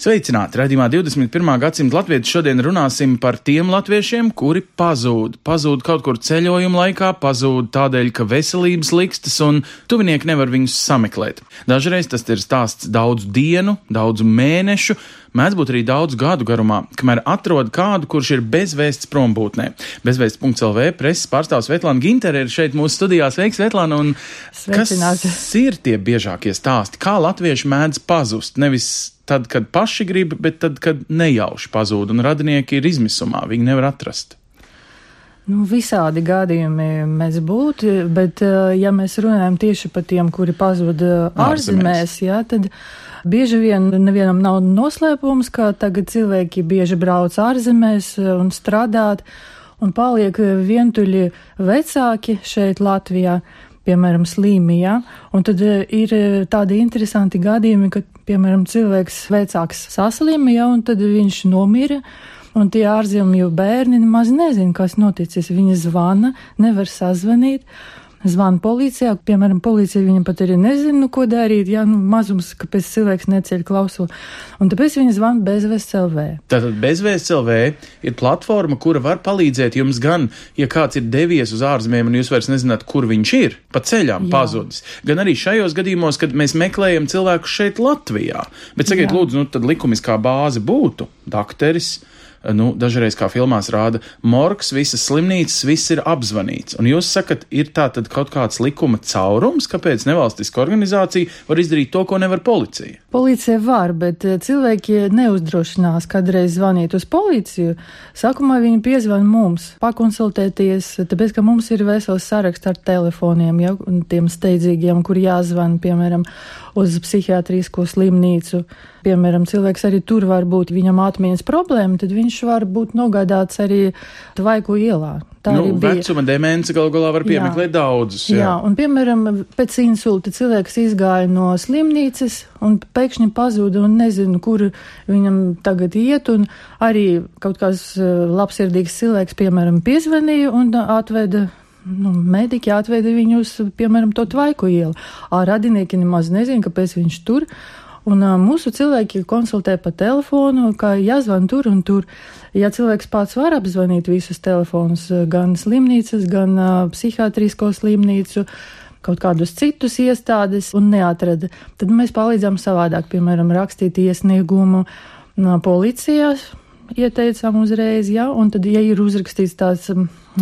Sveicināti! Radījumā 21. gadsimta latvieši šodien runāsim par tiem latviešiem, kuri pazūd. Pazūd kaut kur ceļojuma laikā, pazūd tādēļ, ka veselības likstas un tuvinieki nevar viņus sameklēt. Dažreiz tas ir stāsts daudzu dienu, daudzu mēnešu, mēdz būt arī daudzu gadu garumā, kamēr atrod kādu, kurš ir bezvēsts prombūtnē. Bezvēsts.lv preses pārstāvs Svetlana Gintere ir šeit mūsu studijā. Sveiks, Svetlana! Un kas ir tie biežākie stāsti? Kā latvieši mēdz pazust? Nevis tad, kad paši grib, bet tad, kad nejauši pazūd un radinieki ir izmisumā, viņi nevar atrast. Nu, visādi gadījumi mēs būtu, bet eh, ja mēs runājam tieši par tiem, kuri pazuda Ārzemēs. ārzemēs, jā, tad bieži vien nevienam nav noslēpums, ka tagad cilvēki bieži brauc ārzemēs eh, un strādāt un paliek vientuļi vecāki šeit Latvijā. Piemēram, slīmijā. Un tad eh, ir eh, tādi interesanti gadījumi, kad, piemēram, cilvēks vecāks saslimja, un tad viņš nomira. Un tie ārzemju bērni nemaz nezina, kas noticis. Viņi zvana, nevar sazvanīt. Zvana policijā, piemēram, policija viņam pat arī nezina, nu, ko darīt. Jā, nu, mazums, kāpēc cilvēks neceļ klausulu. Un tāpēc viņi zvana bezvēsts LV. Tātad bezvēsts LV ir platforma, kura var palīdzēt jums gan, ja kāds ir devies uz ārzemēm un jūs vairs nezināt, kur viņš ir, pa ceļām Jā. pazudis, gan arī šajos gadījumos, kad mēs meklējam cilvēku šeit Latvijā. Bet sakiet, lūdzu, nu tad likumiskā bāze būtu dakteris. Nu, dažreiz, kā filmās rāda, morgs, visas slimnīcas, viss ir apzvanīts. Un jūs sakat, ir tā tad kaut kāds likuma caurums, kāpēc nevalstiska organizācija var izdarīt to, ko nevar policija? Policija var, bet eh, cilvēki neuzdrošinās kādreiz zvanīt uz policiju. Sākumā viņi piezvan mums, pakonsultēties, tāpēc, ka mums ir vesels saraksts ar telefoniem, ja, un tiem steidzīgiem, kur jāzvan, piemēram, uz psihiatrisko slimnīcu. Piemēram, cilvēks arī tur var būt, viņam atmiņas problēma, tad viņš var būt nogādāts arī Tvaiku ielā. Tā nu, arī bija. vecuma demence galu galā var piemeklēt daudzus. Jā. jā, un piemēram, pēc insulta cilvēks izgāja no slimnīcas un pēkšņi pazuda un nezinu, kur viņam tagad iet, un arī kaut kāds eh, labsirdīgs cilvēks, piemēram, piezvanīja un atveda. Nu, mediķi atveda viņu uz, piemēram, to tvaiku ielu. Ā, radinieki nemaz nezina, kāpēc viņš tur. Un ā, mūsu cilvēki konsultē pa telefonu, ka jāzvan tur un tur. Ja cilvēks pats var apzvanīt visus telefonus, gan slimnīcas, gan ā, psihiatrisko slimnīcu, kaut kādus citus iestādes un neatrada, tad mēs palīdzam savādāk, piemēram, rakstīt iesniegumu policijās. Ieteicām uzreiz, jā, un tad, ja ir uzrakstīts tāds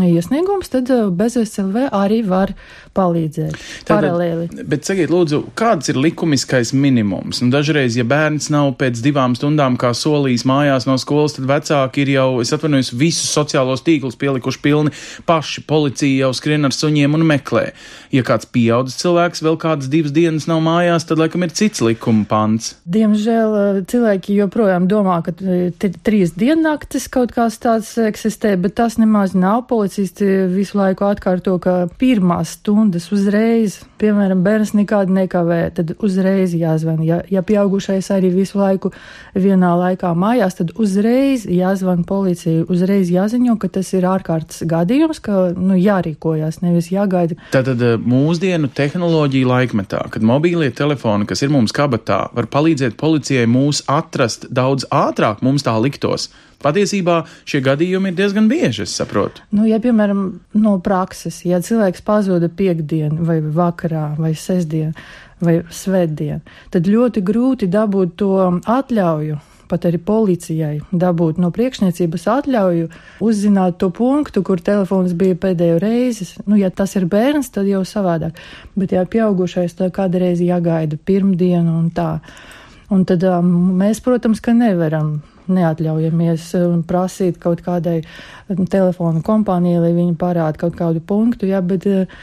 iesniegums, tad bezvēsts LV arī var palīdzēt paralēli. Bet sakiet, lūdzu, kāds ir likumiskais minimums? Nu, dažreiz, ja bērns nav pēc divām stundām kā solījis mājās no skolas, tad vecāki ir jau, es atvainojos, visus sociālos tīklus pielikuši pilni paši. Policija jau skrien ar suņiem un meklē. Ja kāds pieaudzis cilvēks vēl kādas divas dienas nav mājās, tad laikam ir cits likuma pants. Diemžēl uh, cilvēki joprojām domā, ka trīs diennaktis kaut kāds tāds eksistē, bet tas nemaz nav. Policisti visu laiku atkārto, ka pirmās stundas uzreiz, piemēram, bērns nekādi nekavē, tad uzreiz jāzvan. Ja, ja pieaugušais arī visu laiku vienā laikā mājās, tad uzreiz jāzvan policija, uzreiz jāziņo, ka tas ir ārkārtas gadījums, ka nu, jārīkojas, nevis jāgaida. Tātad eh, mūsdienu tehnoloģija laikmetā, kad mobīlie telefoni, kas ir mums kabatā, var palīdzēt policijai mūs atrast daudz ātrāk, mums tā liktos. Patiesībā šie gadījumi ir diezgan bieži, es saprotu. Nu, ja, piemēram, no prakses, ja cilvēks pazuda piekdien, vai vakarā, vai sestdien, vai svētdien, tad ļoti grūti dabūt to atļauju. Pat arī policijai dabūt no priekšniecības atļauju, uzzināt to punktu, kur telefons bija pēdējo reizi. Nu, ja tas ir bērns, tad jau savādāk. Bet, ja pieaugušais, tad kādreiz jāgaida pirmdienu un tā. Un tad um, mēs, protams, ka nevaram neatļaujamies um, prasīt kaut kādai telefonu kompānijai, lai viņi parāda kaut kādu punktu, jā, bet uh,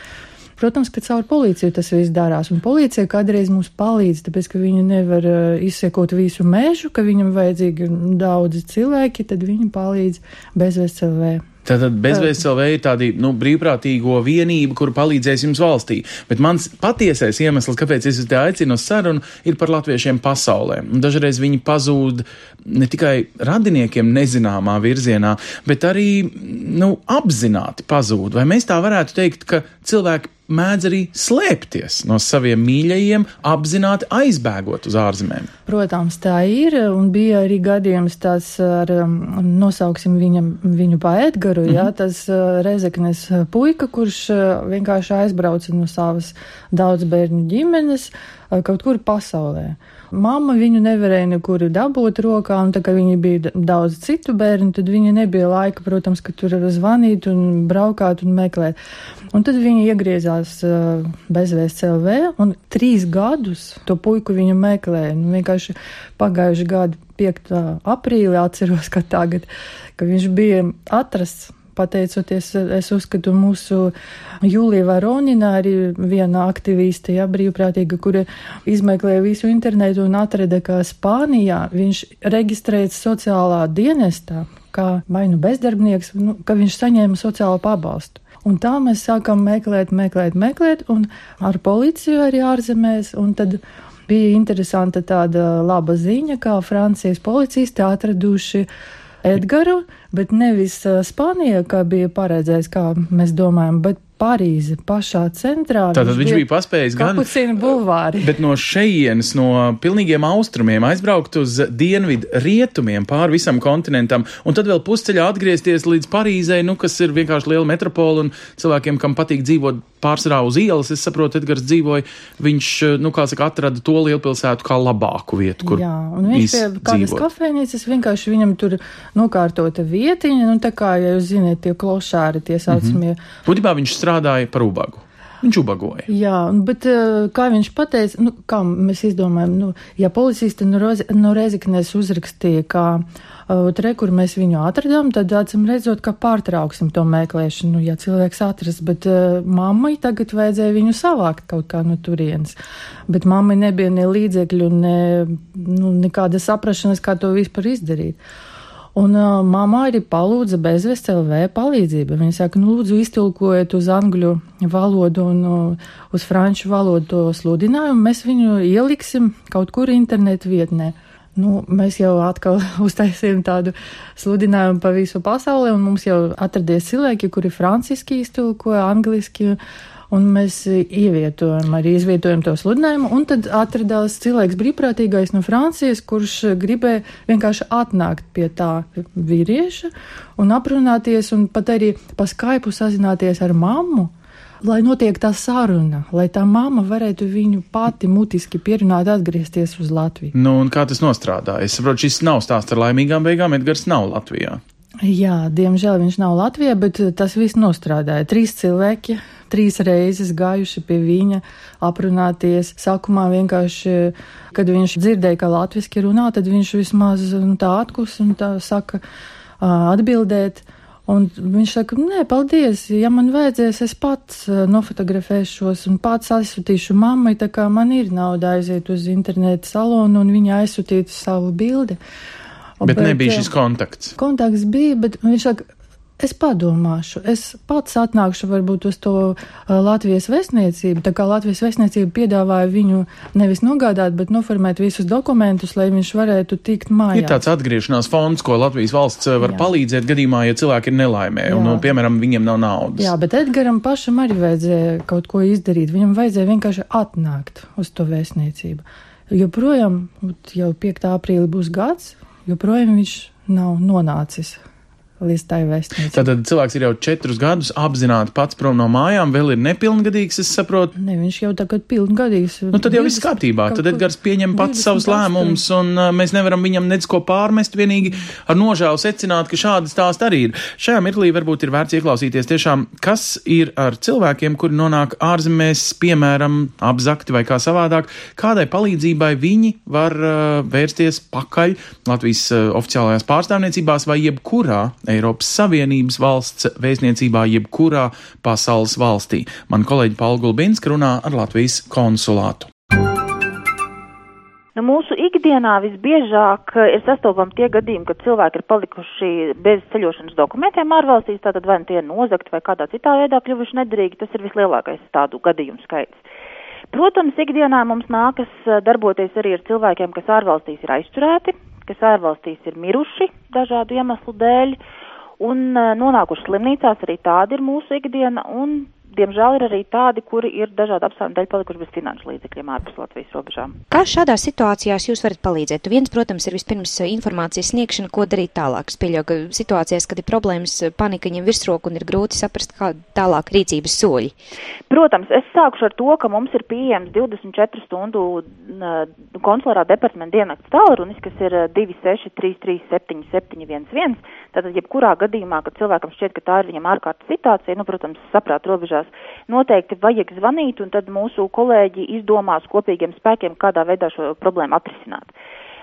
Protams, ka caur policiju tas viss darās, un policija kādreiz mums palīdz, tāpēc, ka viņi nevar uh, izsekot visu mežu, ka viņam vajadzīgi daudzi cilvēki, tad viņi palīdz bezveselē. Tātad bezvēselē ir tāda nu, brīvprātīgo vienība, kur palīdzēs jums valstī. Bet mans patiesais iemesls, kāpēc es te aicinu uz sarunu, ir par latviešiem pasaulē. Un dažreiz viņi pazūd ne tikai radiniekiem nezināmā virzienā, bet arī nu, apzināti pazūd. Vai mēs tā varētu teikt, ka cilvēki mēdz arī slēpties no saviem mīļajiem, apzināti aizbēgot uz ārzemēm. Protams, tā ir, un bija arī gadījums tāds ar, um, nosauksim viņam, viņu pa Edgaru, mm -hmm. jā, tas uh, Rezeknes puika, kurš uh, vienkārši aizbrauca no savas daudzbērnu ģimenes uh, kaut kur pasaulē. Mama viņu nevarēja nekur dabūt rokā, un tā kā viņi bija daudz citu bērnu, tad viņa nebija laika, protams, ka tur zvanīt un braukāt un meklēt. Un tad viņi iegriezās uh, bezvēsts LV, un trīs gadus to puiku viņu meklēja. Nu, vienkārši pagājuši gadu 5. aprīlī atceros, ka tagad, ka viņš bija atrasts pateicoties, es uzskatu, mūsu Jūlija Varonina, arī viena aktiviste, ja, brīvprātīga, kura izmeklēja visu internetu un atrada, ka Spānijā viņš reģistrēts sociālā dienestā, kā vai nu bezdarbnieks, nu, ka viņš saņēma sociālo pabalstu. Un tā mēs sākam meklēt, meklēt, meklēt, un ar policiju arī ārzemēs, un tad bija interesanta tāda laba ziņa, kā Francijas policisti atraduši Edgaru, bet nevis Spānijā, kā bija paredzēts, kā mēs domājam, bet Parīze pašā centrā. Tātad viņš, viņš bija paspējis gan bulvāri. Bet no šejienes, no pilnīgiem austrumiem aizbraukt uz dienvidu rietumiem pāri visam kontinentam, un tad vēl pusceļā atgriezties līdz Parīzei, nu, kas ir vienkārši liela metropola un cilvēkiem, kam patīk dzīvot pārsvarā uz ielas, es saprotu, Edgars dzīvoja, viņš, nu, kā saka, atrada to lielpilsētu kā labāku vietu, kur Jā, un viņš pie kādas kafejnīcas vienkārši viņam tur nokārtota vietiņa, nu, tā kā, ja jūs zināt, tie klošāri, tie saucamie. Mm -hmm. Būtībā viņš strādāja par ubagu. Viņš ubagoja. Jā, bet kā viņš pateica, nu, kā mēs izdomājam, nu, ja policisti no, Rozi, no Reziknēs uzrakstīja, kā tre, kur mēs viņu atradām, tad acim redzot, ka pārtrauksim to meklēšanu, ja cilvēks atrast, bet uh, mammai tagad vajadzēja viņu savākt kaut kā no turienes. Bet mammai nebija ne līdzekļu, ne, nu, nekāda saprašanas, kā to vispār izdarīt. Un uh, mamma arī palūdza bezvest LV palīdzību. Viņa saka, nu, lūdzu, iztulkojiet uz angļu valodu un uh, uz franču valodu to sludinājumu. Mēs viņu ieliksim kaut kur internetu vietnē. Nu, mēs jau atkal uztaisījām tādu sludinājumu pa visu pasauli, un mums jau atradies cilvēki, kuri franciski iztulkoja, angliski, un mēs ievietojam, arī izvietojam to sludinājumu, un tad atradās cilvēks brīvprātīgais no Francijas, kurš gribēja vienkārši atnākt pie tā vīrieša un aprunāties, un pat arī pa skaipu sazināties ar mammu lai notiek tā saruna, lai tā mamma varētu viņu pati mutiski pierunāt atgriezties uz Latviju. Nu, un kā tas nostrādāja? Es saprotu, šis nav stāsts ar laimīgām beigām, Edgars nav Latvijā. Jā, diemžēl viņš nav Latvijā, bet tas viss nostrādāja. Trīs cilvēki, trīs reizes gājuši pie viņa, aprunāties. Sākumā vienkārši, kad viņš dzirdēja, ka latviski runā, tad viņš vismaz nu, tā atkus un tā saka atbildēt. Un viņš saka, nē, paldies, ja man vajadzēs, es pats nofotografēšos un pats aizsūtīšu mammai, tā kā man ir nauda aiziet uz internetu salonu un viņa aizsūtītu savu bildi. Bet, bet nebija šis kontakts. Kontakts bija, bet viņš saka, Es padomāšu, es pats atnākšu varbūt uz to Latvijas vēstniecību, tā kā Latvijas vēstniecība piedāvāja viņu nevis nogādāt, bet noformēt visus dokumentus, lai viņš varētu tikt mājās. Ir tāds atgriešanās fonds, ko Latvijas valsts var Jā. palīdzēt gadījumā, ja cilvēki ir nelaimē Jā. un, nu, piemēram, viņiem nav naudas. Jā, bet Edgaram pašam arī vajadzēja kaut ko izdarīt. Viņam vajadzēja vienkārši atnākt uz to vēstniecību. Joprojām, jau 5. aprīlī būs gads, joprojām viņš nav nonācis līdz tai vēstniecībai. Tātad cilvēks ir jau četrus gadus apzināti pats prom no mājām, vēl ir nepilngadīgs, es saprotu. Ne, viņš jau tagad pilngadīgs. Nu, tad jau viss kārtībā. Tad Edgars pieņem pats savus lēmumus, un uh, mēs nevaram viņam nedz ko pārmest, vienīgi ar nožēlu secināt, ka šādi stāsti arī ir. Šajā mirklī varbūt ir vērts ieklausīties tiešām, kas ir ar cilvēkiem, kuri nonāk ārzemēs, piemēram, apzakti vai kā savādāk, kādai palīdzībai viņi var uh, vērsties pakaļ Latvijas uh, oficiālajās pārstāvniecībās vai jebkurā Eiropas Savienības valsts vēstniecībā jebkurā pasaules valstī. Man kolēģi Paula Gulbinska runā ar Latvijas konsulātu. Nu, mūsu ikdienā visbiežāk eh, ir sastopami tie gadījumi, kad cilvēki ir palikuši bez ceļošanas dokumentiem ārvalstīs, tātad vai nu tie ir nozagti vai kādā citā veidā kļuvuši nederīgi, tas ir vislielākais tādu gadījumu skaits. Protams, ikdienā mums nākas eh, darboties arī ar cilvēkiem, kas ārvalstīs ir aizturēti, kas ārvalstīs ir miruši dažādu iemeslu dēļ un eh, nonākuši slimnīcās, arī tāda ir mūsu ikdiena, un diemžēl ir arī tādi, kuri ir dažādu apsvērumu dēļ palikuši bez finanšu līdzekļiem ārpus Latvijas robežām. Kā šādās situācijās jūs varat palīdzēt? Viens, protams, ir vispirms eh, informācijas sniegšana, ko darīt tālāk. Es pieļauju, ka situācijās, kad ir problēmas, eh, panika ņem virsroku un ir grūti saprast, kā tālāk rīcības soļi. Protams, es sākušu ar to, ka mums ir pieejams 24 stundu konsulārā departamenta dienakts tālrunis, kas ir 263 77711. Tātad, jebkurā gadījumā, kad cilvēkam šķiet, ka tā ir viņam ārkārtas situācija, nu, protams, saprāt robežās beigās noteikti vajag zvanīt, un tad mūsu kolēģi izdomās kopīgiem spēkiem, kādā veidā šo problēmu atrisināt.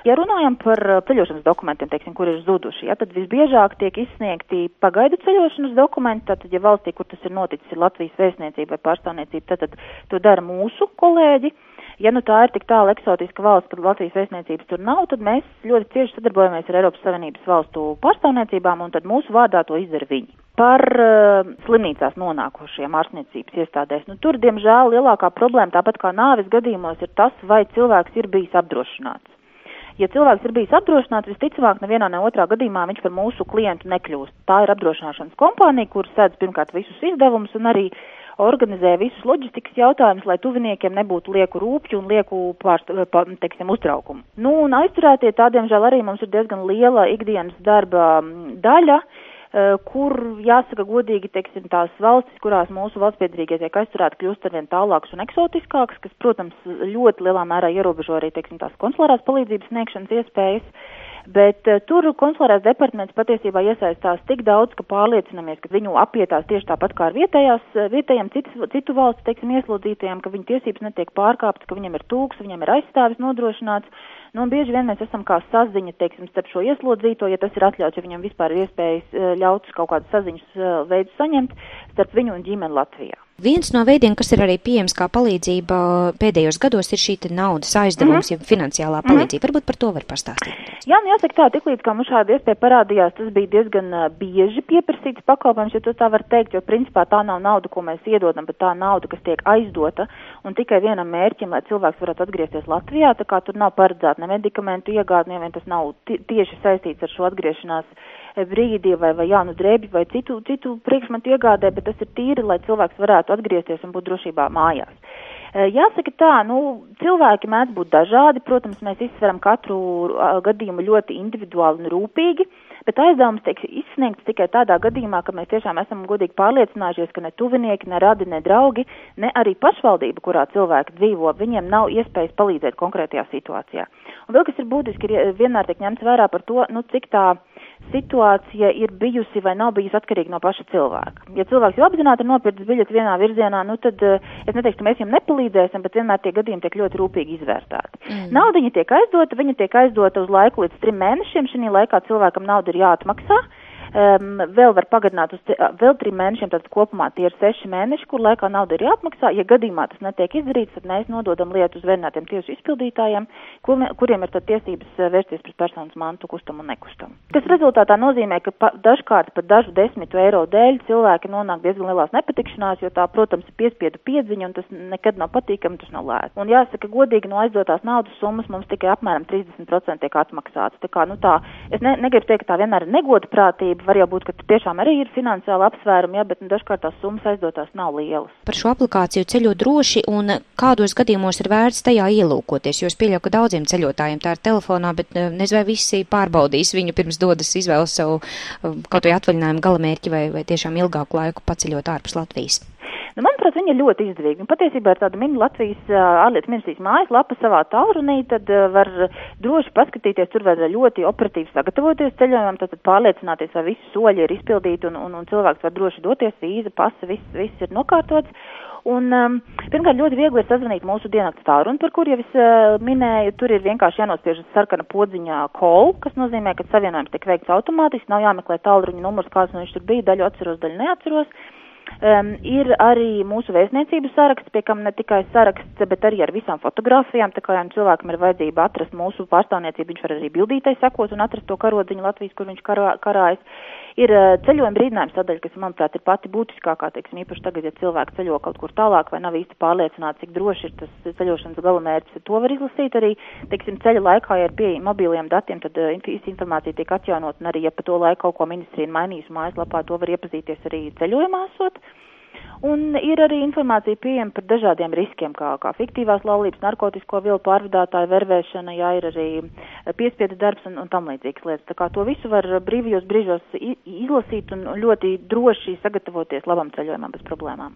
Ja runājam par uh, ceļošanas dokumentiem, teiksim, kur ir zuduši, ja, tad visbiežāk tiek izsniegti pagaidu ceļošanas dokumenti, tātad, ja valstī, kur tas ir noticis, ir Latvijas vēstniecība vai pārstāvniecība, tad, tad to dara mūsu kolēģi. Ja nu tā ir tik tālu eksotiska valsts, ka Latvijas vēstniecības tur nav, tad mēs ļoti cieši sadarbojamies ar Eiropas Savienības valstu pārstāvniecībām, un tad mūsu vārdā to izdara viņi. Par uh, slimnīcās nonākušiem ārstniecības iestādēs. Nu, tur, diemžēl, lielākā problēma, tāpat kā nāves gadījumos, ir tas, vai cilvēks ir bijis apdrošināts. Ja cilvēks ir bijis apdrošināts, visticamāk, nevienā ne otrā gadījumā viņš par mūsu klientu nekļūst. Tā ir apdrošināšanas kompānija, kur sēdz pirmkārt visus izdevumus un arī organizē visus loģistikas jautājumus, lai tuviniekiem nebūtu lieku rūpju un lieku pārst, pār, teiksim, uztraukumu. Nu, un aizturētie tādiem žēl arī mums ir diezgan liela ikdienas darba daļa. Eh, kur, jāsaka godīgi, teiksim, tās valstis, kurās mūsu valstspiedrīgie tiek aizturēti, kļūst arvien tālākas un eksotiskākas, kas, protams, ļoti lielā mērā ierobežo arī, teiksim, tās konsulārās palīdzības sniegšanas iespējas. Bet uh, tur konsulārās departaments patiesībā iesaistās tik daudz, ka pārliecinamies, ka viņu apietās tieši tāpat kā ar vietējās, eh, vietējiem citu, citu valstu, teiksim, ieslodzītajiem, ka viņu tiesības netiek pārkāptas, ka viņam ir tūks, viņam ir aizstāvis nodrošināts Nu, bieži vien mēs esam kā saziņa, teiksim, starp šo ieslodzīto, ja tas ir atļauts, ja viņam vispār ir iespējas eh, ļauts kaut kādu saziņas eh, veidu saņemt, starp viņu un ģimeni Latvijā. Viens no veidiem, kas ir arī pieejams kā palīdzība pēdējos gados, ir šī naudas aizdevums, mm -hmm. ja finansiālā mhm. palīdzība. Mm -hmm. Varbūt par to var pastāstīt. Jā, nu jāsaka tā, tiklīdz kā mums šāda iespēja parādījās, tas bija diezgan uh, bieži pieprasīts pakalpojums, ja to tā var teikt, jo principā tā nav nauda, ko mēs iedodam, bet tā nauda, kas tiek aizdota un tikai vienam mērķim, lai cilvēks varētu atgriezties Latvijā, tā kā tur nav paredzēta ne medikamentu iegāde, nevien tas nav tieši saistīts ar šo atgriešanās brīdī vai, vai jaunu drēbi vai citu, citu priekšmetu iegādē, bet tas ir tīri, lai cilvēks varētu atgriezties un būt drošībā mājās. E, jāsaka tā, nu, cilvēki mēdz būt dažādi, protams, mēs izsveram katru gadījumu ļoti individuāli un rūpīgi, bet aizdevums tiek izsniegts tikai tādā gadījumā, ka mēs tiešām esam godīgi pārliecinājušies, ka ne tuvinieki, ne radi, ne draugi, ne arī pašvaldība, kurā cilvēki dzīvo, viņiem nav iespējas palīdzēt konkrētajā situācijā. Un vēl kas ir būtiski, ir vienmēr tiek ņemts vērā par to, nu, cik tā situācija ir bijusi vai nav bijusi atkarīga no paša cilvēka. Ja cilvēks jau apzināti ir nopircis biļeti vienā virzienā, nu tad eh, es neteikšu, ka mēs viņam nepalīdzēsim, bet vienmēr tie gadījumi tiek ļoti rūpīgi izvērtēti. Mm. Naudiņa tiek aizdota, viņa tiek aizdota uz laiku līdz trim mēnešiem, šī laikā cilvēkam nauda ir jāatmaksā. Uh, um, vēl var pagarināt uz vēl trim mēnešiem, tad kopumā tie ir seši mēneši, kur laikā nauda ir jāatmaksā. Ja gadījumā tas netiek izdarīts, tad mēs nododam lietu uz vērnātiem tiesu izpildītājiem, kur, kuriem ir tad tiesības vērsties pret personas mantu kustamu un nekustamu. Tas rezultātā nozīmē, ka pa, dažkārt pat dažu desmitu eiro dēļ cilvēki nonāk diezgan lielās nepatikšanās, jo tā, protams, ir piespiedu piedziņa un tas nekad nav patīkami, tas nav lēts. Un jāsaka, godīgi no aizdotās naudas summas mums tikai apmēram 30% tiek atmaksāts. Tā kā, nu tā, es ne, negribu teikt, ka tā vienmēr ir negodprātība, var jau būt, ka tiešām arī ir finansiāli apsvērumi, ja, bet nu, dažkārt tās summas aizdotās nav lielas. Par šo aplikāciju ceļot droši un kādos gadījumos ir vērts tajā ielūkoties, jo es pieļauju, ka daudziem ceļotājiem tā ir telefonā, bet eh, nezinu, vai visi pārbaudīs viņu pirms dodas izvēles savu eh, kaut vai atvaļinājumu galamērķi vai, vai tiešām ilgāku laiku paceļot ārpus Latvijas. Nu, manuprāt, viņa ļoti izdevīga. Patiesībā ir tāda mini Latvijas ārlietu ministrijas mājaslapa savā tālrunī, tad var droši paskatīties, tur var ļoti operatīvi sagatavoties ceļojumam, tad pārliecināties, vai visi soļi ir izpildīti un, un, un cilvēks var droši doties, vīza, pasa, viss, viss ir nokārtots. Un, um, pirmkārt, ļoti viegli ir sazvanīt mūsu dienakts tālruni, par kur jau es uh, minēju. Tur ir vienkārši jānospiež sarkana podziņā call, kas nozīmē, ka savienojums tiek veikts automātiski, nav jāmeklē tālruņa numurs, kāds no viņš tur bija, daļu atceros, daļu neatceros. Um, ir arī mūsu vēstniecības saraksts, pie kam ne tikai saraksts, bet arī ar visām fotografijām. Tā kā jau cilvēkam ir vajadzība atrast mūsu pārstāvniecību, viņš var arī bildītai sekot un atrast to karodziņu Latvijas, kur viņš karā, karājas. Ir ceļojuma brīdinājums tādēļ, kas, manuprāt, ir pati būtiskākā, teiksim, īpaši tagad, ja cilvēki ceļo kaut kur tālāk vai nav īsti pārliecināti, cik droši ir tas ceļošanas galamērķis, to var izlasīt arī, teiksim, ceļa laikā, ja ir pieejami mobiliem datiem, tad uh, informācija tiek atjaunot, un arī, ja pa to laiku kaut ko ministrija ir mainījusi mājaslapā, to var iepazīties arī ceļojumā esot. Un ir arī informācija pieejama par dažādiem riskiem, kā, kā fiktīvās laulības, narkotisko vielu pārvadātāju vervēšana, jā, ir arī piespiedu darbs un, un tam līdzīgas lietas. Tā kā to visu var brīvajos brīžos izlasīt un ļoti droši sagatavoties labam ceļojumam bez problēmām.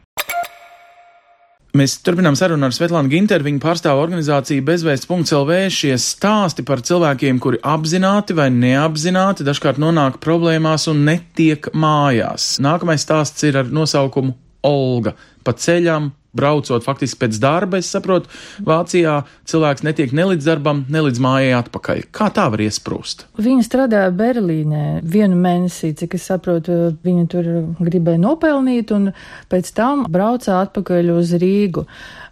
Mēs turpinām sarunu ar Svetlānu Ginteru. Viņa pārstāv organizāciju bezvēsts.lv. Šie stāsti par cilvēkiem, kuri apzināti vai neapzināti dažkārt nonāk problēmās un netiek mājās. Nākamais stāsts ir ar nosaukumu Olga pa ceļam. Braucot faktiski pēc darba, es saprotu, Vācijā cilvēks netiek ne līdz darbam, ne līdz mājai atpakaļ. Kā tā var iesprūst? Viņa strādāja Berlīnē vienu mēnesi, cik es saprotu, viņa tur gribēja nopelnīt, un pēc tam brauca atpakaļ uz Rīgu.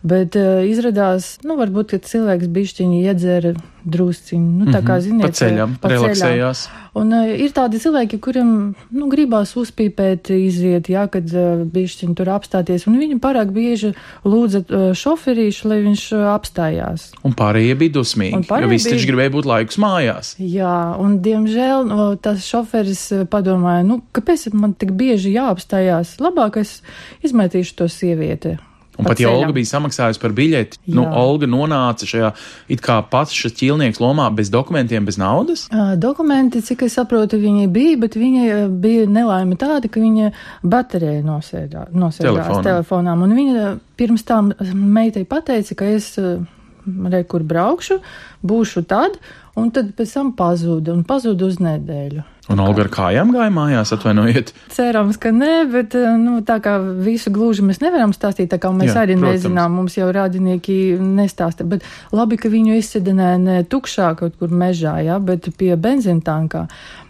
Bet uh, izrādās, nu, varbūt, ka cilvēks bišķiņi iedzēra drusciņi, nu, tā kā, Mhm. ziniet, Pa ceļam, pa relaksējās. Un uh, ir tādi cilvēki, kuriem, nu, gribās uzpīpēt, iziet, jā, kad uh, bišķiņi tur apstāties, un viņi pārāk bieži lūdza uh, šoferīšu, lai viņš uh, apstājās. Un pārējie bija dusmīgi, Un jo visi bija- taču gribēja būt laikus mājās. Jā, un diemžēl no, tas šoferis padomāja, nu, kāpēc man tik bieži jāapstājās? Labāk es izmetīšu to sievieti. Un pa pat ja. Olga bija samaksājusi par biļeti, nu, Jā. Olga nonāca šajā it kā šis ķīlnieks lomā bez dokumentiem, bez naudas. Ā, Dokumenti, cik es saprotu, viņai bija, bet viņai bija nelaime tāda, ka viņa baterija nosēdā, nosēdās Telefonam. telefonām. Un viņa pirms tam meitai pateica, ka es re, kur braukšu, būšu tad, un tad pēc tam pazuda, un pazuda uz nedēļu. Un Olga ar kājām gāja mājās, atvainojiet. Cerams, ka nē, bet ā, nu, tā kā visu gluži mēs nevaram stāstīt, tā kā mēs Jā, arī protams. nezinām, mums jau rādinieki nestāsta. Bet labi, ka viņu izsidināja ne tukšā kaut kur mežā, ja, bet pie benzīntankā.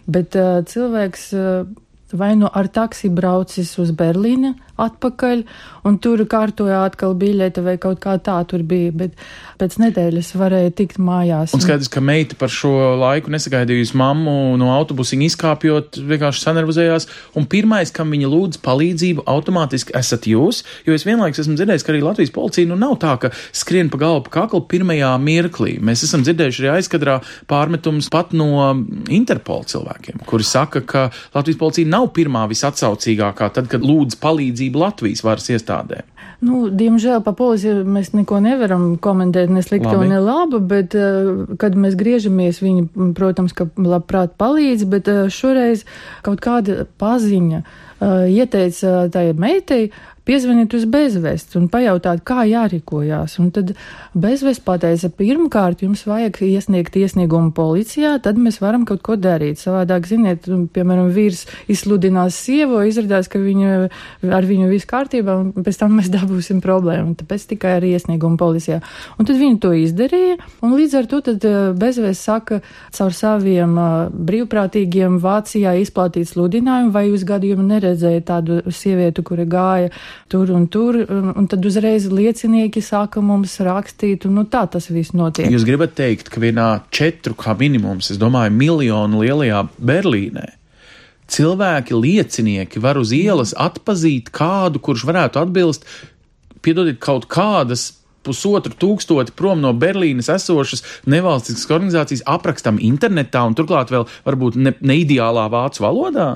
Bet uh, cilvēks uh, vai nu ar taksi braucis uz Berlīni atpakaļ, un tur kārtoja atkal biļete vai kaut kā tā tur bija, bet pēc nedēļas varēja tikt mājās. Un skaidrs, ka meita par šo laiku nesagaidījusi mammu no autobusiņa izkāpjot, vienkārši sanervozējās. Un pirmais, kam viņa lūdz palīdzību, automātiski esat jūs. Jo es vienlaikus esmu dzirdējis, ka arī Latvijas policija nu nav tā, ka skrien pa galvu pa kaklu pirmajā mirklī. Mēs esam dzirdējuši arī aizkadrā pārmetums pat no Interpol cilvēkiem, kuri saka, ka Latvijas policija nav pirmā visatsaucīgākā tad, kad lūdz palīdzību Latvijas varas iestādēm. Nu, diemžēl par policiju mēs neko nevaram komentēt, ne sliktu, Labi. ne labu, bet, uh, kad mēs griežamies, viņi, protams, ka labprāt palīdz, bet uh, šoreiz kaut kāda paziņa uh, ieteica tai meitai piezvanīt uz bezvests un pajautāt, kā jārīkojās. Un tad bezvests pateica, pirmkārt, jums vajag iesniegt iesniegumu policijā, tad mēs varam kaut ko darīt. Savādāk, ziniet, piemēram, vīrs izsludinās sievu, izrādās, ka viņa, ar viņu viss kārtībā, un pēc tam mēs dabūsim problēmu. Tāpēc tikai ar iesniegumu policijā. Un tad viņi to izdarīja, un līdz ar to tad eh, bezvests saka caur saviem uh, brīvprātīgiem Vācijā izplatīt sludinājumu, vai jūs gadījumu neredzēja tādu sievietu, kura gāja tur un tur, un, tad uzreiz liecinieki sāka mums rakstīt, un nu tā tas viss notiek. Jūs gribat teikt, ka vienā četru kā minimums, es domāju, miljonu lielajā Berlīnē. Cilvēki, liecinieki var uz ielas atpazīt kādu, kurš varētu atbilst, piedodiet, kaut kādas pusotru tūkstoti prom no Berlīnes esošas nevalstiskas organizācijas aprakstam internetā un turklāt vēl varbūt ne, ne ideālā vācu valodā.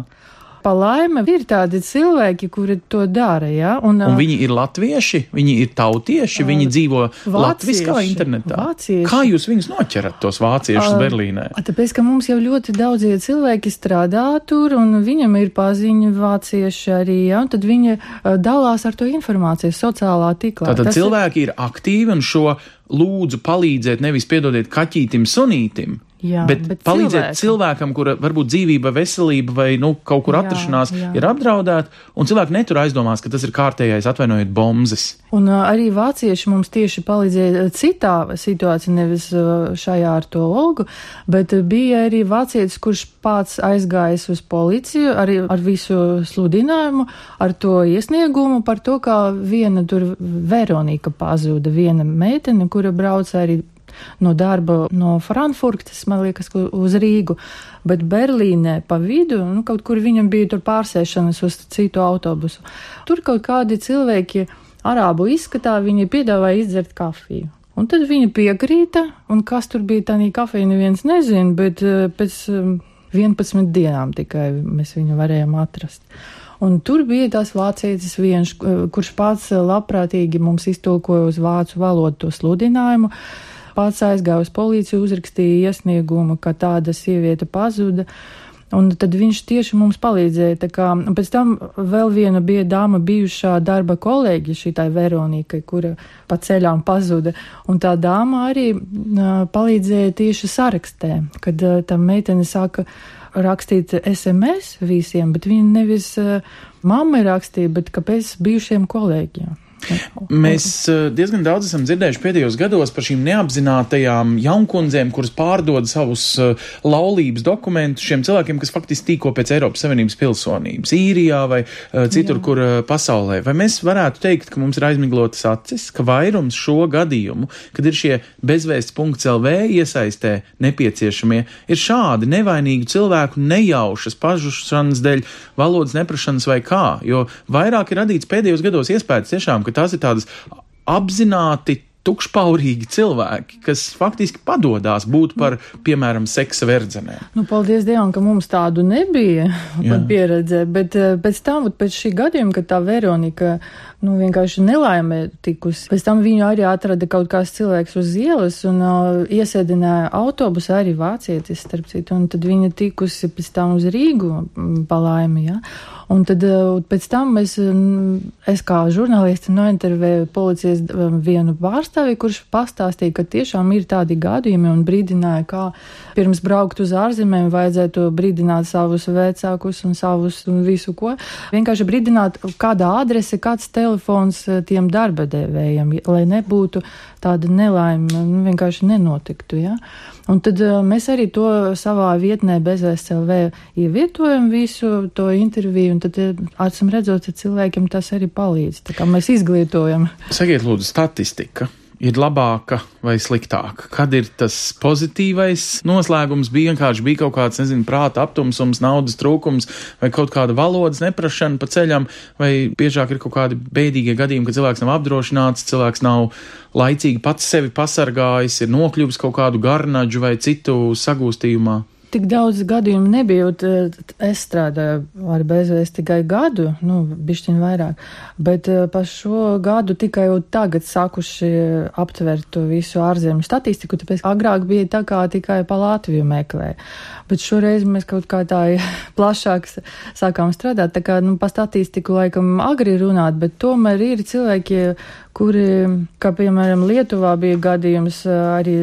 Pa laime ir tādi cilvēki, kuri to dara, ja? Un, Un viņi ir latvieši, viņi ir tautieši, viņi dzīvo latviskā internetā. Vācieši. Kā jūs viņus noķerat, tos vāciešus Ā, Berlīnē? Tāpēc, ka mums jau ļoti daudzie cilvēki strādā tur, un viņam ir paziņa vācieši arī, ja, un tad viņi uh, dalās ar to informāciju sociālā tīklā. Tātad Tas cilvēki ir aktīvi un šo lūdzu palīdziet, nevis piedodiet kaķītim, sunītim. Jā, bet, bet palīdziet cilvēkam. cilvēkam, kura varbūt dzīvība, veselība vai nu, kaut kur Jā, atrašanās jā. ir apdraudēta, un cilvēki netur aizdomās, ka tas ir kārtējais, atvainojiet, bombzes. Un uh, arī vācieši mums tieši palīdzēja citā situācijā, nevis uh, šajā ar to Olgu, bet uh, bija arī vācietis, kurš pats aizgājis uz policiju arī ar visu sludinājumu, ar to iesniegumu par to, kā viena tur Veronika pazuda, viena meitene, kura brauca arī no darba no Frankfurtas, man liekas, uz Rīgu, bet Berlīnē pa vidu, nu, kaut kur viņam bija tur pārsēšanas uz citu autobusu. Tur kaut kādi cilvēki arābu izskatā, viņi piedāvāja izdzert kafiju. Un tad viņa piekrīta, un kas tur bija tā kafija, neviens nezina, bet eh, pēc eh, 11 dienām tikai mēs viņu varējām atrast. Un tur bija tas vācietis viens, kurš pats eh, labprātīgi mums iztulkoja uz vācu valodu to sludinājumu. Pats aizgāja uz policiju, uzrakstīja iesniegumu, ka tāda sieviete pazuda. Un tad viņš tieši mums palīdzēja. Kā, pēc tam vēl viena bija dāma, bijušā darba kolēģi, šī tā Veronika, kura pa ceļām pazuda. Un tā dāma arī uh, palīdzēja tieši sarakstē, kad uh, tā meitene sāka rakstīt SMS visiem, bet viņa nevis uh, mammai rakstīja, bet kāpēc bijušiem kolēģiem. Mēs eh, diezgan daudz esam dzirdējuši pēdējos gados par šīm neapzinātajām jaunkundzēm, kuras pārdod savus eh, laulības dokumentus šiem cilvēkiem, kas faktiski tīko pēc Eiropas Savienības pilsonības, īrijā vai eh, citur, Jā. kur pasaulē. Vai mēs varētu teikt, ka mums ir aizmiglotas acis, ka vairums šo gadījumu, kad ir šie bezvēsts.lv iesaistē nepieciešamie, ir šādi nevainīgi cilvēku nejaušas pažušanas dēļ, valodas neprašanas vai kā, jo vairāk ir radīts pēdējos gados iespējas tiešām, ka tās ir tādas apzināti tukšpaurīgi cilvēki, kas faktiski padodās būt par, piemēram, seksa verdzenēm. Nu, paldies Dievam, ka mums tādu nebija pieredzē, bet eh, pēc tam, pēc šī gadījuma, kad tā Veronika, nu, vienkārši nelaimē tikusi, pēc tam viņu arī atrada kaut kāds cilvēks uz ielas un uh, iesēdināja autobusu arī vācietis, starp citu, un tad viņa tikusi pēc tam uz Rīgu mm, pa laimi, jā. Un tad uh, pēc tam es, mm, es kā žurnālisti nointervēju policijas um, vienu pārstāvi, kurš pastāstīja, ka tiešām ir tādi gadījumi un brīdināja, kā pirms braukt uz ārzemēm vajadzētu brīdināt savus vecākus un savus un visu ko. Vienkārši brīdināt, kādā adrese, kāds telefons eh, tiem darba devējiem, lai nebūtu tāda nelaime, nu, vienkārši nenotiktu, ja. Un tad uh, mēs arī to savā vietnē bez SLV ievietojam visu to interviju, un tad, eh, acīm redzot, cilvēkiem tas arī palīdz. Tā kā mēs izglītojam. Sakiet, lūdzu, statistika. Ir labāka vai sliktāka? Kad ir tas pozitīvais noslēgums? Bija vienkārši bija kaut kāds, nezinu, prāta aptumsums, naudas trūkums vai kaut kāda valodas neprašana pa ceļam, vai biežāk ir kaut kādi bēdīgie gadījumi, ka cilvēks nav apdrošināts, cilvēks nav laicīgi pats sevi pasargājis, ir nokļuvis kaut kādu garnaģu vai citu sagūstījumā. Tik daudz gadījumu nebija, es strādāju ar bezvēsti tikai gadu, nu, bišķiņ vairāk, bet eh, pa šo gadu tikai jau tagad sākuši aptvert to visu ārzemju statistiku, tāpēc agrāk bija tā kā tikai pa Latviju meklē, bet šoreiz mēs kaut kā tā plašāk sākām strādāt, tā kā, nu, pa statistiku laikam agri runāt, bet tomēr ir cilvēki, kuri, kā piemēram Lietuvā bija gadījums, arī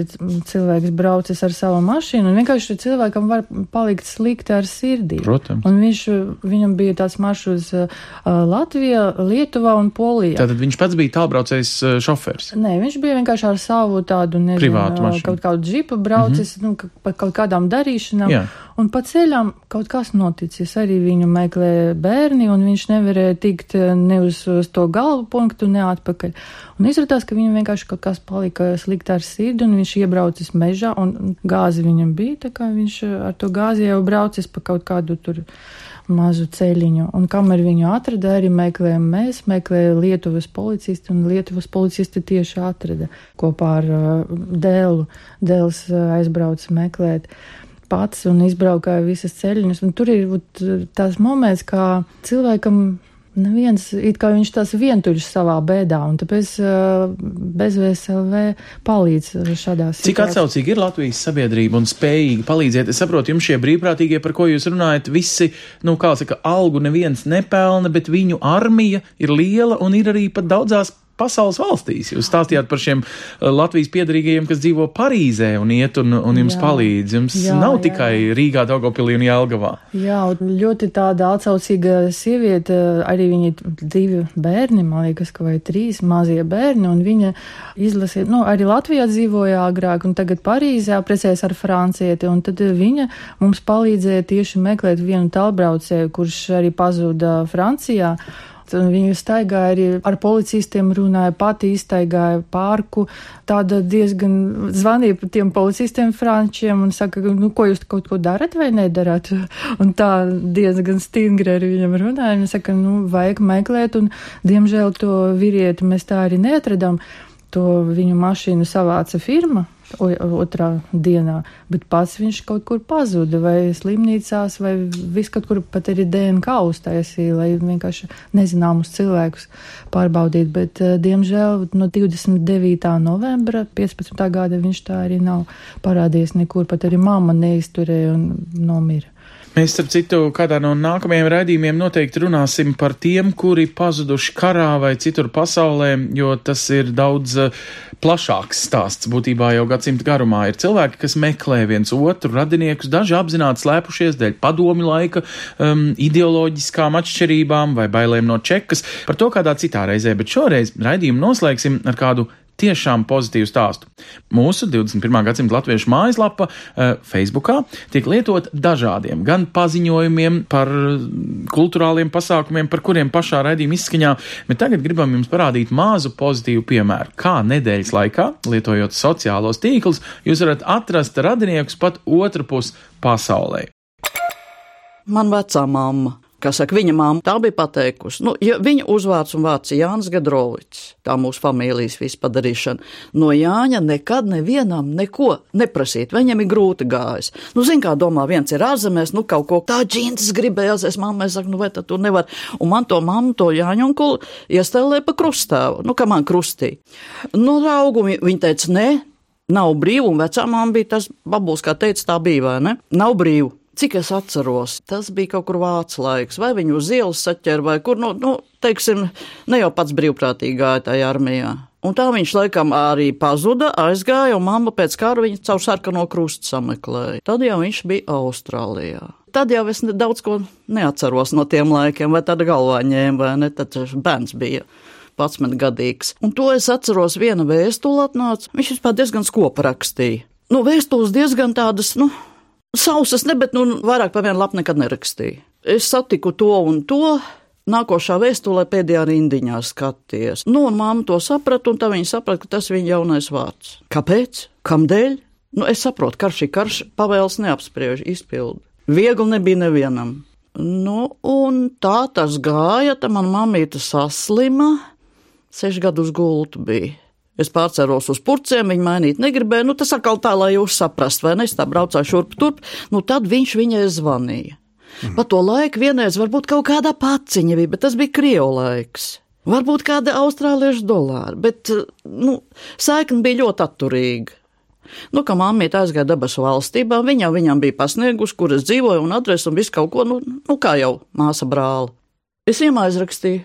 cilvēks braucis ar savu mašīnu, un vienkārši cilvēkam var palikt slikti ar sirdī. Protams. Un viņš, viņam bija tāds maršruts ā, Latvijā, Lietuvā un Polijā. Tātad viņš pats bija tālbraucējs šofērs. Nē, viņš bija vienkārši ar savu tādu, nezinu, Privātu mašīnu. kaut kādu džipu braucis, mm -hmm. nu, ka- pa kaut kādām darīšanām. Jā. Un pa ceļām kaut kas noticis. Arī viņu meklē bērni, un viņš nevarēja tikt eh, ne uz, uz to galvu punktu, ne atpakaļ. Un izrādās, ka viņam vienkārši kaut kas palika slikti ar sirdi, un viņš iebraucis mežā, un gāzi viņam bija, tā kā viņš eh, ar to gāzi jau braucis pa kaut kādu tur mazu ceļiņu. Un kamēr viņu atrada, arī meklējām mēs, meklēja Lietuvas policisti, un Lietuvas policisti tieši atrada kopā ar uh, Dēlu. Dēls uh, aizbrauca meklēt pats un izbraukāja visas ceļiņus. Un tur ir tās moments, kā cilvēkam neviens, it kā viņš tās vientuļš savā bēdā, un tāpēc uh, bezvēselvē palīdz šādās Cik atsaucīgi ir Latvijas sabiedrība un spējīgi palīdzēt? Es saprotu, jums šie brīvprātīgie, par ko jūs runājat, visi, nu, kā saka, algu neviens nepelna, bet viņu armija ir liela un ir arī pat daudzās pasaules valstīs. Jūs stāstījāt par šiem uh, Latvijas piedarīgajiem, kas dzīvo Parīzē un iet un, un jums jā. palīdz. Jums jā, nav jā. tikai Rīgā, Daugopilī un Jelgavā. Jā, un ļoti tāda atsaucīga sieviete, arī viņa divi bērni, man liekas, ka vai trīs mazie bērni, un viņa izlasīja, nu, arī Latvijā dzīvoja agrāk, un tagad Parīzē precējas ar francieti, un tad viņa mums palīdzēja tieši meklēt vienu tālbraucēju, kurš arī pazuda Francijā. Viņa staigāja arī ar policistiem, runāja pati, iztaigāja pārku. Tāda diezgan zvanīja tiem policistiem frančiem un saka, nu, ko jūs kaut ko darat vai nedarat? Un tā diezgan stingri ar viņam runāja. Viņa saka, nu, vajag meklēt, un diemžēl to vīrieti mēs tā arī neatradām. To viņu mašīnu savāca firma, otrā dienā, bet pats viņš kaut kur pazuda, vai slimnīcās, vai vis kaut kur pat arī DNK uztaisīja, lai vienkārši nezināmus cilvēkus pārbaudītu, bet, uh, diemžēl, no 29. novembra 15. gada viņš tā arī nav parādījies nekur, pat arī mamma neizturēja un nomira. Mēs, starp citu, kādā no nākamajiem raidījumiem noteikti runāsim par tiem, kuri pazuduši karā vai citur pasaulē, jo tas ir daudz uh, plašāks stāsts. Būtībā jau gadsimta garumā ir cilvēki, kas meklē viens otru radiniekus, daži apzināti slēpušies dēļ padomi laika um, ideoloģiskām atšķirībām vai bailēm no čekas. Par to kādā citā reizē, bet šoreiz raidījumu noslēgsim ar kādu tiešām pozitīvu stāstu. Mūsu 21. gadsimta latviešu mājaslapa uh, Facebookā tiek lietot dažādiem gan paziņojumiem par kultūrāliem pasākumiem, par kuriem pašā raidījuma izskaņā, bet tagad gribam jums parādīt mazu pozitīvu piemēru, kā nedēļas laikā, lietojot sociālos tīklus, jūs varat atrast radiniekus pat otru pusi pasaulē. Man vecā mamma kā saka, viņa māma tā bija pateikusi. Nu, ja viņa uzvārds un vārds ir Jānis Gadrovics, tā mūsu familijas vispadarīšana, no Jāņa nekad nevienam neko neprasīt, viņam ir grūti gājis. Nu, zin kā domā, viens ir ārzemēs, nu, kaut ko tā džintas gribējās, es mammai saku, nu, vai tad tu nevar. Un man to mammu, to Jāņu un kulu iestēlē pa krustāvu, nu, kā man krustī. Nu, raugu, viņa teica, nē, nav brīvu, un vecā mamma bija tas babuls, kā teica, tā bija, vai ne? Nav brīvu. Cik es atceros, tas bija kaut kur vācu laiks, vai viņu uz ielas saķer, vai kur, nu, nu teiksim, ne jau pats brīvprātīgi gāja tajā armijā. Un tā viņš laikam arī pazuda, aizgāja, un mamma pēc kara viņu caur sarkano krustu sameklēja. Tad jau viņš bija Austrālijā. Tad jau es daudz ko neatceros no tiem laikiem, vai tāda galvā ņēma, vai ne, tad bērns bija. 11 gadīgs. Un to es atceros, viena vēstule atnāca. Viņš vispār diezgan skopa rakstīja. Nu, vēstules diezgan tādas, nu, Sausas ne, bet nu, vairāk par vienu lapu nekad nerakstīju. Es satiku to un to. Nākošā vēstulē pēdējā rindiņā skaties. Nu, un māma to saprata, un tā viņa saprata, ka tas viņa jaunais vārds. Kāpēc? Kamdēļ? Nu, es saprotu, karš ir karš, pavēles neapspriež, izpildu. Viegli nebija nevienam. Nu, un tā tas gāja, tā man mamīte saslima, sešu gadus gultu bija. Es pārcēlos uz purcēm, viņa mainīt negribēja. Nu, tas atkal tā, lai jūs saprastu, vai ne? Es tā braucāju šurp turp. Nu, tad viņš viņai zvanīja. Mm. Pa to laiku vienreiz varbūt kaut kādā paciņa bija, bet tas bija krievu laiks. Varbūt kāda austrāliešu dolāra, bet, nu, saikni bija ļoti atturīga. Nu, kā māmiņa aizgāja debesu valstībā, viņa viņam bija pasniegusi, kur es dzīvoju, un adresi un visu kaut ko, nu, nu kā jau māsa brāli. Es iemaizrakstīju.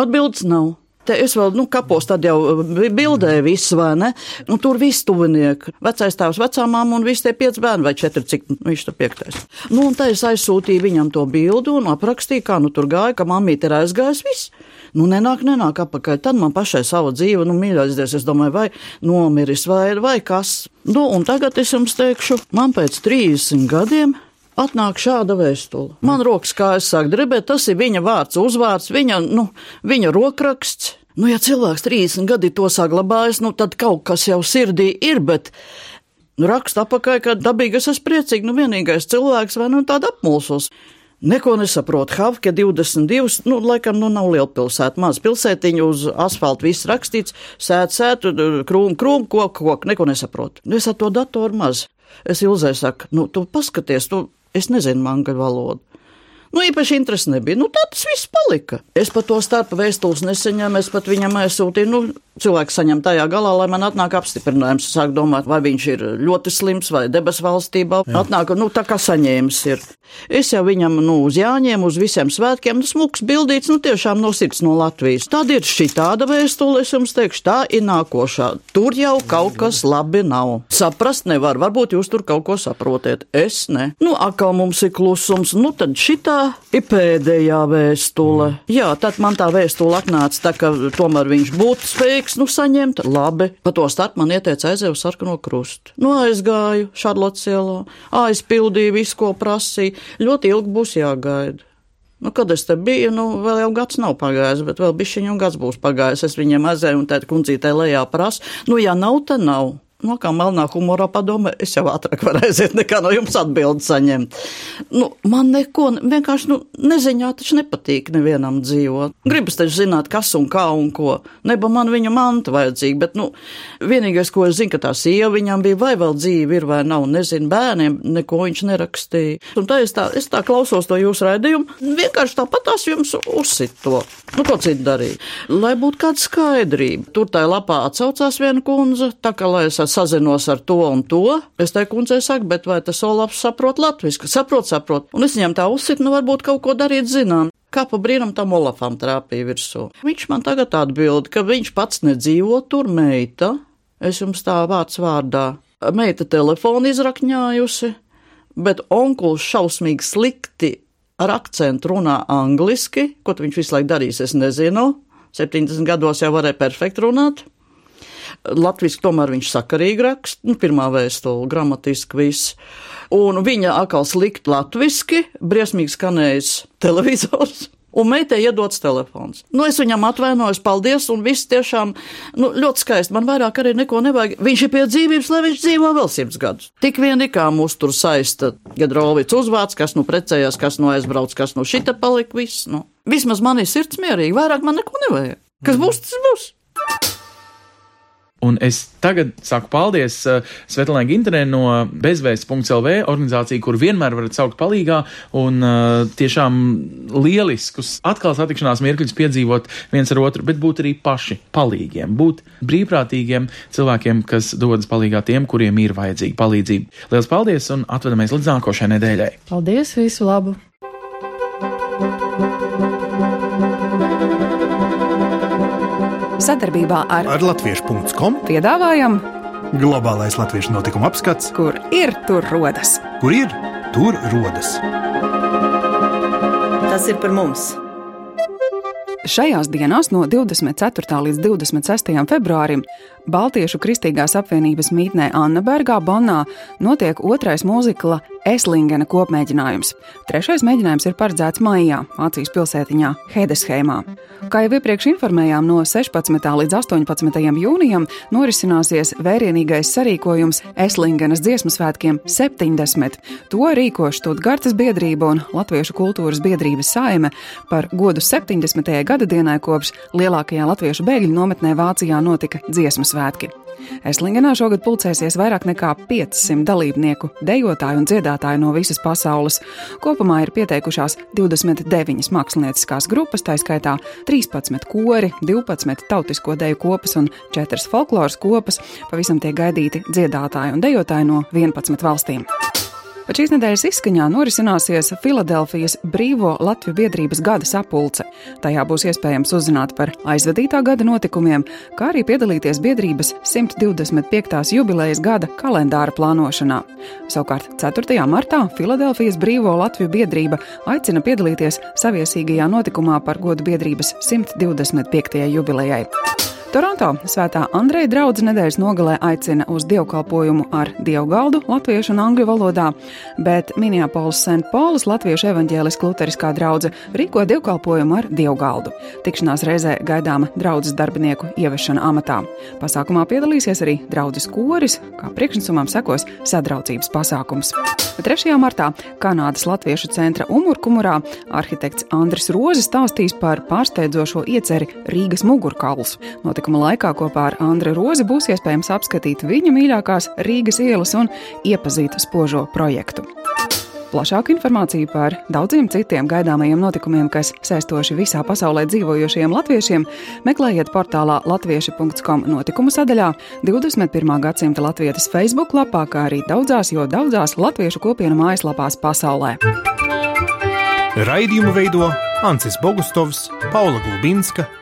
Atbildes nav. Te es vēl, nu, kapos tad jau uh, bildēju visu, vai ne? Un tur viss tuvinieki. Vecais tēvs, vecā māma un visi tie pieci bērni vai četri, cik viņš tur piektais. Nu, un tā es aizsūtīju viņam to bildu un aprakstīju, kā nu tur gāja, ka mammīte ir aizgājis viss. Nu, nenāk, nenāk apakaļ. Tad man pašai sava dzīve, nu, mīļais, es domāju, vai nomiris, vai, vai kas. Nu, un tagad es jums teikšu, man pēc 30 gadiem atnāk šāda vēstule. Man rokas kājas sāk drebēt, tas ir viņa vārds, uzvārds, viņa, nu, viņa rokraksts. Nu, ja cilvēks 30 gadi to saglabājas, nu, tad kaut kas jau sirdī ir, bet nu, raksta apakaļ, ka dabīgi es esmu priecīgi, nu, vienīgais cilvēks vai nu tāda apmulsos. Neko nesaprotu. Havke 22, nu, laikam, nu, nav liela pilsēta, maz pilsētiņa uz asfalta, viss rakstīts, sēt, sēt, krūm, krūm, koku, koku, neko nesaprotu. Nu, es ar to datoru maz. Es ilzē saku, nu, tu paskaties, tu Es nezinu angļu valodu. Nu, īpaši interesi nebija. Nu, tā tas viss palika. Es pat to starp vēstules nesaņēmu, es pat viņam aizsūtīju. Nu, cilvēks saņem tajā galā, lai man atnāk apstiprinājums. Es sāku domāt, vai viņš ir ļoti slims vai debesu valstībā. Jā. Atnāk, nu, tā kā saņēmis ir. Es jau viņam, nu, uz Jāņiem, uz visiem svētkiem, nu, smuks bildīts, nu, tiešām no sirds no Latvijas. Tad ir šī tāda vēstule, es jums teikšu, tā ir nākošā. Tur jau kaut kas labi nav. Saprast nevar, varbūt jūs tur kaut ko saprotiet. Es ne. Nu, atkal mums ir klusums, nu, tad šitā ir pēdējā vēstule. Mm. Jā, tad man tā vēstule atnāca, tā ka tomēr viņš būtu spējīgs, nu, saņemt. Labi, pa to starp man ieteica aiziet uz sarkano krustu. Nu, aizgāju Šarlotas ielā, aizpildīju visu, ko prasīja. Ļoti ilgi būs jāgaida. Nu, kad es te biju, nu, vēl jau gads nav pagājis, bet vēl bišķiņu gads būs pagājis. Es viņiem aizēju un teicu, kundzītē lejā prasa. Nu, ja nav, tad nav. No kā melnā humorā padomē, es jau ātrāk varu aiziet, nekā no jums atbildi saņemt. Nu, man neko, vienkārši, nu, neziņā taču nepatīk nevienam dzīvot. Gribas taču zināt, kas un kā un ko. Neba man viņa manta vajadzīga, bet, nu, vienīgais, ko es zinu, ka tā sieva viņam bija vai vēl dzīve ir vai nav, nezinu, bērniem neko viņš nerakstīja. Un tā es tā, es tā klausos to jūsu raidījumu, vienkārši tāpat tās jums uzsit to. Nu, ko citu darīt? Lai būtu kāda skaidrība. Tur tā lapā atsaucās viena kundze, tā kā lai es sazinos ar to un to. Es tai kundzei saku, bet vai tas Olaps saprot latviski? Saprot, saprot. Un es viņam tā uzsit, nu varbūt kaut ko darīt zinām. Kā pa brīnum tam Olafam trāpīja virsū. Viņš man tagad atbild, ka viņš pats nedzīvo tur, meita. Es jums tā vārds vārdā. Meita telefonu izrakņājusi, bet onkulis šausmīgi slikti ar akcentu runā angliski, ko viņš visu laiku darīs, es nezinu. 70 gados jau varēja perfekti runāt. Latvijas tomēr viņš sakarīgi raksta, nu, pirmā vēstule, gramatiski viss. Un viņa atkal slikt latviski, briesmīgi skanējis televizors. Un meitai iedots telefons. Nu, es viņam atvainojos, paldies, un viss tiešām nu, ļoti skaisti. Man vairāk arī neko nevajag. Viņš ir pie dzīvības, lai viņš dzīvo vēl simts gadus. Tik vien kā mūs tur saista Gedrovics uzvārds, kas nu precējās, kas nu aizbrauc, kas nu šita palika, viss. Nu. Vismaz man ir sirds mierīgi, vairāk man neko nevajag. Kas būs, tas būs. Un es tagad saku paldies uh, Svetlānai Ginterē no bezvēsts.lv organizācija, kur vienmēr varat saukt palīgā un uh, tiešām lieliskus atkal satikšanās mirkļus piedzīvot viens ar otru, bet būt arī paši palīgiem, būt brīvprātīgiem cilvēkiem, kas dodas palīgā tiem, kuriem ir vajadzīga palīdzība. Lielas paldies un atvedamies līdz nākošajai nedēļai. Paldies, visu labu! Sadarbībā ar, Ar Latviešu.com piedāvājam, globālais latviešu notikuma apskats, kur ir tur rodas. kur ir tur rodas. Tas ir par mums! Šajās dienās no 24. līdz 26. februārim Baltiešu Kristīgās apvienības mītnē Annabergā Bonnā notiek otrais mūzikla Eslingena kopmēģinājums. Trešais mēģinājums ir paredzēts maijā Vācijas pilsētiņā Hedesheimā. Kā jau iepriekš informējām, no 16. līdz 18. jūnijam norisināsies vērienīgais sarīkojums Eslingenas dziesmu svētkiem 70. To rīko Študgartas biedrība un Latviešu kultūras biedrības saime par godu 70. gada dienai kopš lielākajā latviešu bēgļu nometnē Vācijā notika dziesmu svētki. Eslingenā šogad pulcēsies vairāk nekā 500 dalībnieku, dejotāju un dziedātāju no visas pasaules. Kopumā ir pieteikušās 29 mākslinieckās grupas, tā skaitā 13 kori, 12 tautisko deju kopas un 4 folkloras kopas. Pavisam tiek gaidīti dziedātāji un dejotāji no 11 valstīm. Bet šīs nedēļas izskaņā norisināsies Filadelfijas Brīvo Latviju biedrības gada sapulce. Tajā būs iespējams uzzināt par aizvadītā gada notikumiem, kā arī piedalīties biedrības 125. jubilejas gada kalendāra plānošanā. Savukārt 4. martā Filadelfijas Brīvo Latviju biedrība aicina piedalīties saviesīgajā notikumā par godu biedrības 125. jubilejai. Toronto Svētā Andreja draudzes nedēļas nogalē aicina uz dievkalpojumu ar dievgaldu latviešu un angļu valodā, bet Minneapolis St. Paulas latviešu evaņģēliskā luteriskā draudzene rīko dievkalpojumu ar dievgaldu. Tikšanās reizē gaidāma draudzes darbinieku ievešana amatā. Pasākumā piedalīsies arī draudzes koris, kā priekšnesumam sekos sadraudzības pasākums. 3. martā Kanādas Latviešu centra Umurkumurā arhitekts Andris Rozes stāstīs par pārsteidzošo ieceri Rīgas mugurkauls. Notikuma laikā kopā ar Andru Rozi būs iespējams apskatīt viņa mīļākās Rīgas ielas un iepazīt spožo projektu. Plašāku informāciju par daudziem citiem gaidāmajiem notikumiem, kas saistoši visā pasaulē dzīvojošiem latviešiem, meklējiet portālā latvieši.com notikumu sadaļā, 21. gadsimta latviešu Facebook lapā, kā arī daudzās, jo daudzās latviešu kopienu mājaslapās pasaulē. Raidījumu veido Ancis Bogustovs, Paula Gulbinska,